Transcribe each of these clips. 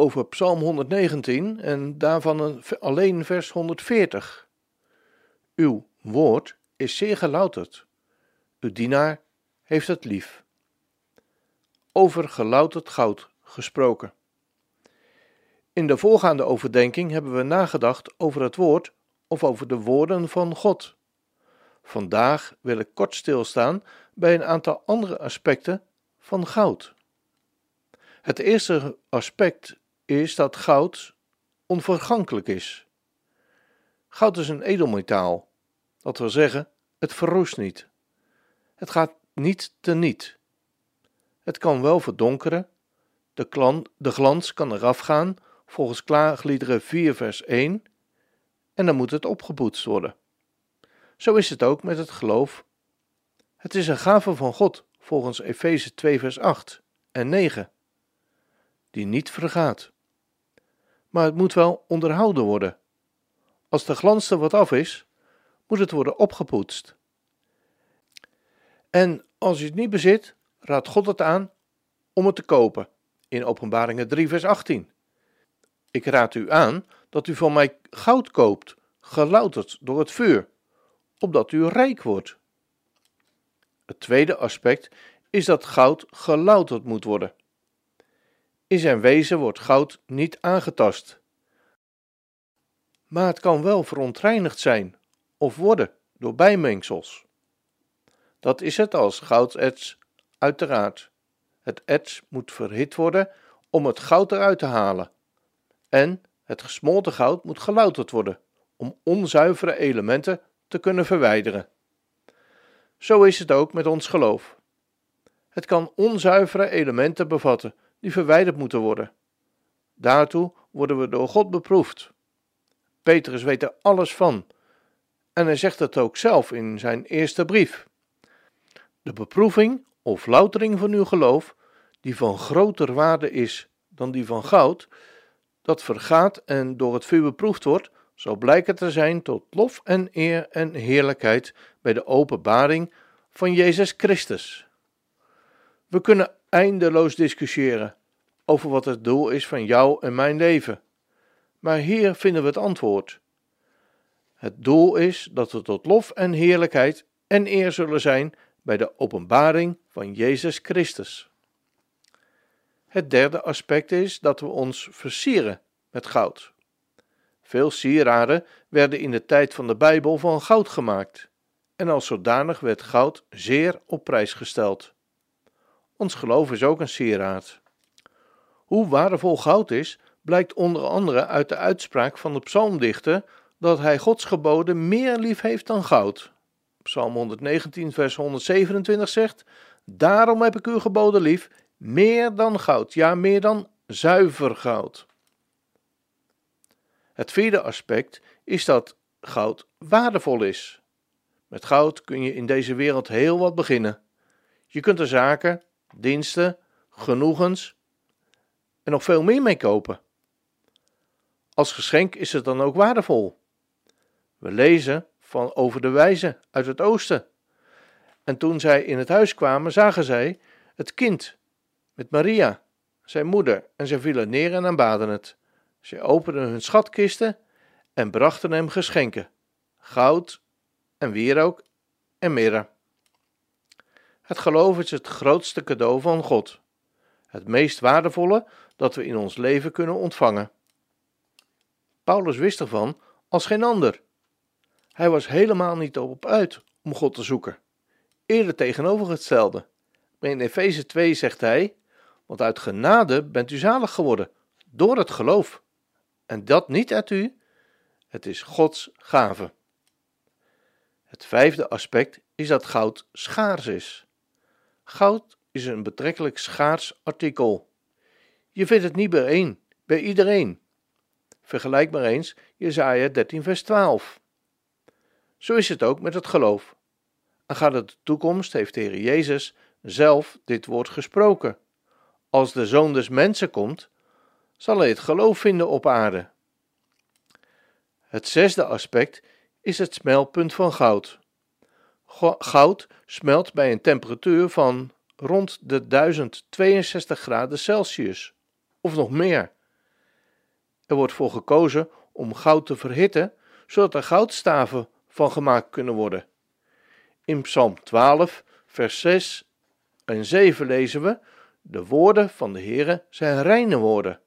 over Psalm 119 en daarvan een, alleen vers 140. Uw woord is zeer gelouterd. Uw dienaar heeft het lief. Over gelouterd goud gesproken. In de voorgaande overdenking hebben we nagedacht over het woord of over de woorden van God. Vandaag wil ik kort stilstaan bij een aantal andere aspecten van goud. Het eerste aspect is dat goud onvergankelijk is. Goud is een edelmetaal, dat wil zeggen, het verroest niet. Het gaat niet teniet. Het kan wel verdonkeren, de, klan, de glans kan eraf gaan, volgens Klaagliederen 4 vers 1, en dan moet het opgepoetst worden. Zo is het ook met het geloof. Het is een gave van God, volgens Efeze 2 vers 8 en 9, die niet vergaat maar het moet wel onderhouden worden. Als de glans er wat af is, moet het worden opgepoetst. En als je het niet bezit, raadt God het aan om het te kopen, in Openbaringen 3, vers 18. Ik raad u aan dat u van mij goud koopt, gelouterd door het vuur, opdat u rijk wordt. Het tweede aspect is dat goud gelouterd moet worden. In zijn wezen wordt goud niet aangetast. Maar het kan wel verontreinigd zijn of worden door bijmengsels. Dat is het als gouderts, uiteraard. Het erts moet verhit worden om het goud eruit te halen. En het gesmolten goud moet gelouterd worden om onzuivere elementen te kunnen verwijderen. Zo is het ook met ons geloof. Het kan onzuivere elementen bevatten die verwijderd moeten worden. Daartoe worden we door God beproefd. Petrus weet er alles van en hij zegt het ook zelf in zijn eerste brief. De beproeving of loutering van uw geloof, die van groter waarde is dan die van goud, dat vergaat en door het vuur beproefd wordt, zal blijken te zijn tot lof en eer en heerlijkheid bij de openbaring van Jezus Christus. We kunnen eindeloos discussiëren over wat het doel is van jou en mijn leven. Maar hier vinden we het antwoord. Het doel is dat we tot lof en heerlijkheid en eer zullen zijn bij de openbaring van Jezus Christus. Het derde aspect is dat we ons versieren met goud. Veel sieraden werden in de tijd van de Bijbel van goud gemaakt, en als zodanig werd goud zeer op prijs gesteld. Ons geloof is ook een sieraad. Hoe waardevol goud is, blijkt onder andere uit de uitspraak van de psalmdichter dat hij Gods geboden meer lief heeft dan goud. Psalm 119, vers 127 zegt: Daarom heb ik uw geboden lief, meer dan goud, ja, meer dan zuiver goud. Het vierde aspect is dat goud waardevol is. Met goud kun je in deze wereld heel wat beginnen. Je kunt er zaken, diensten, genoegens en nog veel meer mee kopen. Als geschenk is het dan ook waardevol. We lezen van over de wijze uit het oosten. En toen zij in het huis kwamen, zagen zij het kind met Maria, zijn moeder, en zij vielen neer en aanbaden het. Zij openden hun schatkisten en brachten hem geschenken: goud en wierook en mirre. Het geloof is het grootste cadeau van God, het meest waardevolle dat we in ons leven kunnen ontvangen. Paulus wist ervan als geen ander. Hij was helemaal niet op uit om God te zoeken. Eerder tegenovergestelde. Maar in Efeze 2 zegt hij: Want uit genade bent u zalig geworden, door het geloof. En dat niet uit u, het is Gods gave. Het vijfde aspect is dat goud schaars is. Goud is een betrekkelijk schaars artikel. Je vindt het niet bij één, bij iedereen. Vergelijk maar eens Jesaja 13 vers 12. Zo is het ook met het geloof. Aangaande de toekomst heeft de Heer Jezus zelf dit woord gesproken. Als de Zoon des Mensen komt, zal hij het geloof vinden op aarde. Het zesde aspect is het smeltpunt van goud. Goud smelt bij een temperatuur van rond de 1062 graden Celsius, of nog meer. Er wordt voor gekozen om goud te verhitten, zodat er goudstaven van gemaakt kunnen worden. In Psalm 12, vers 6 en 7 lezen we: De woorden van de Heere zijn reine woorden,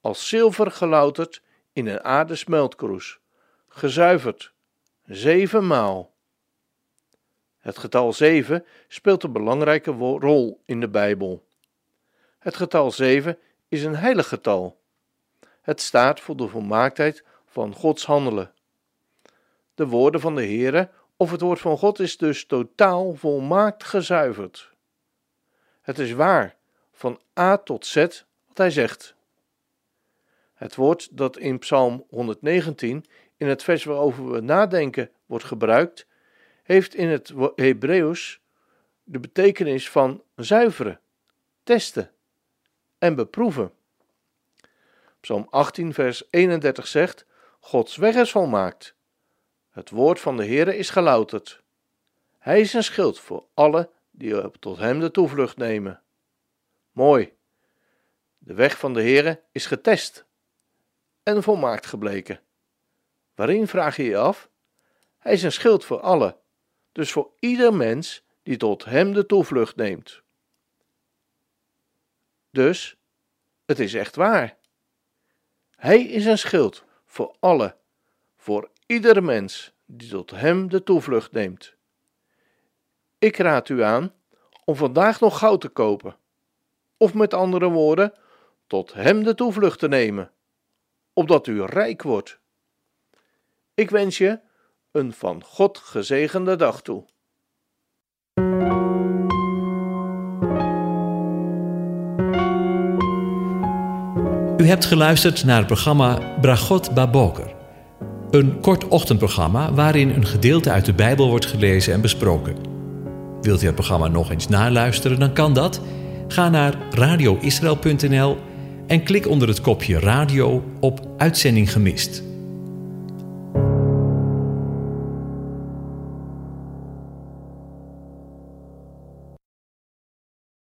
als zilver gelouterd in een aarde smeltkroes, gezuiverd, zevenmaal. Het getal 7 speelt een belangrijke rol in de Bijbel. Het getal 7 is een heilig getal. Het staat voor de volmaaktheid van Gods handelen. De woorden van de Heere of het woord van God is dus totaal volmaakt gezuiverd. Het is waar, van A tot Z, wat hij zegt. Het woord dat in Psalm 119, in het vers waarover we nadenken, wordt gebruikt, heeft in het Hebreeuws de betekenis van zuiveren, testen en beproeven. Psalm 18, vers 31 zegt: Gods weg is volmaakt. Het woord van de Heere is gelouterd. Hij is een schild voor alle die tot hem de toevlucht nemen. Mooi. De weg van de Heere is getest en volmaakt gebleken. Waarin vraag je je af? Hij is een schild voor alle dus voor ieder mens die tot Hem de toevlucht neemt. Dus, het is echt waar. Hij is een schild voor alle, voor ieder mens die tot Hem de toevlucht neemt. Ik raad u aan om vandaag nog goud te kopen, of met andere woorden, tot Hem de toevlucht te nemen, opdat u rijk wordt. Ik wens je een van God gezegende dag toe. U hebt geluisterd naar het programma Bragot Baboker. Een kort ochtendprogramma waarin een gedeelte uit de Bijbel wordt gelezen en besproken. Wilt u het programma nog eens naluisteren, dan kan dat. Ga naar radioisrael.nl en klik onder het kopje radio op Uitzending gemist.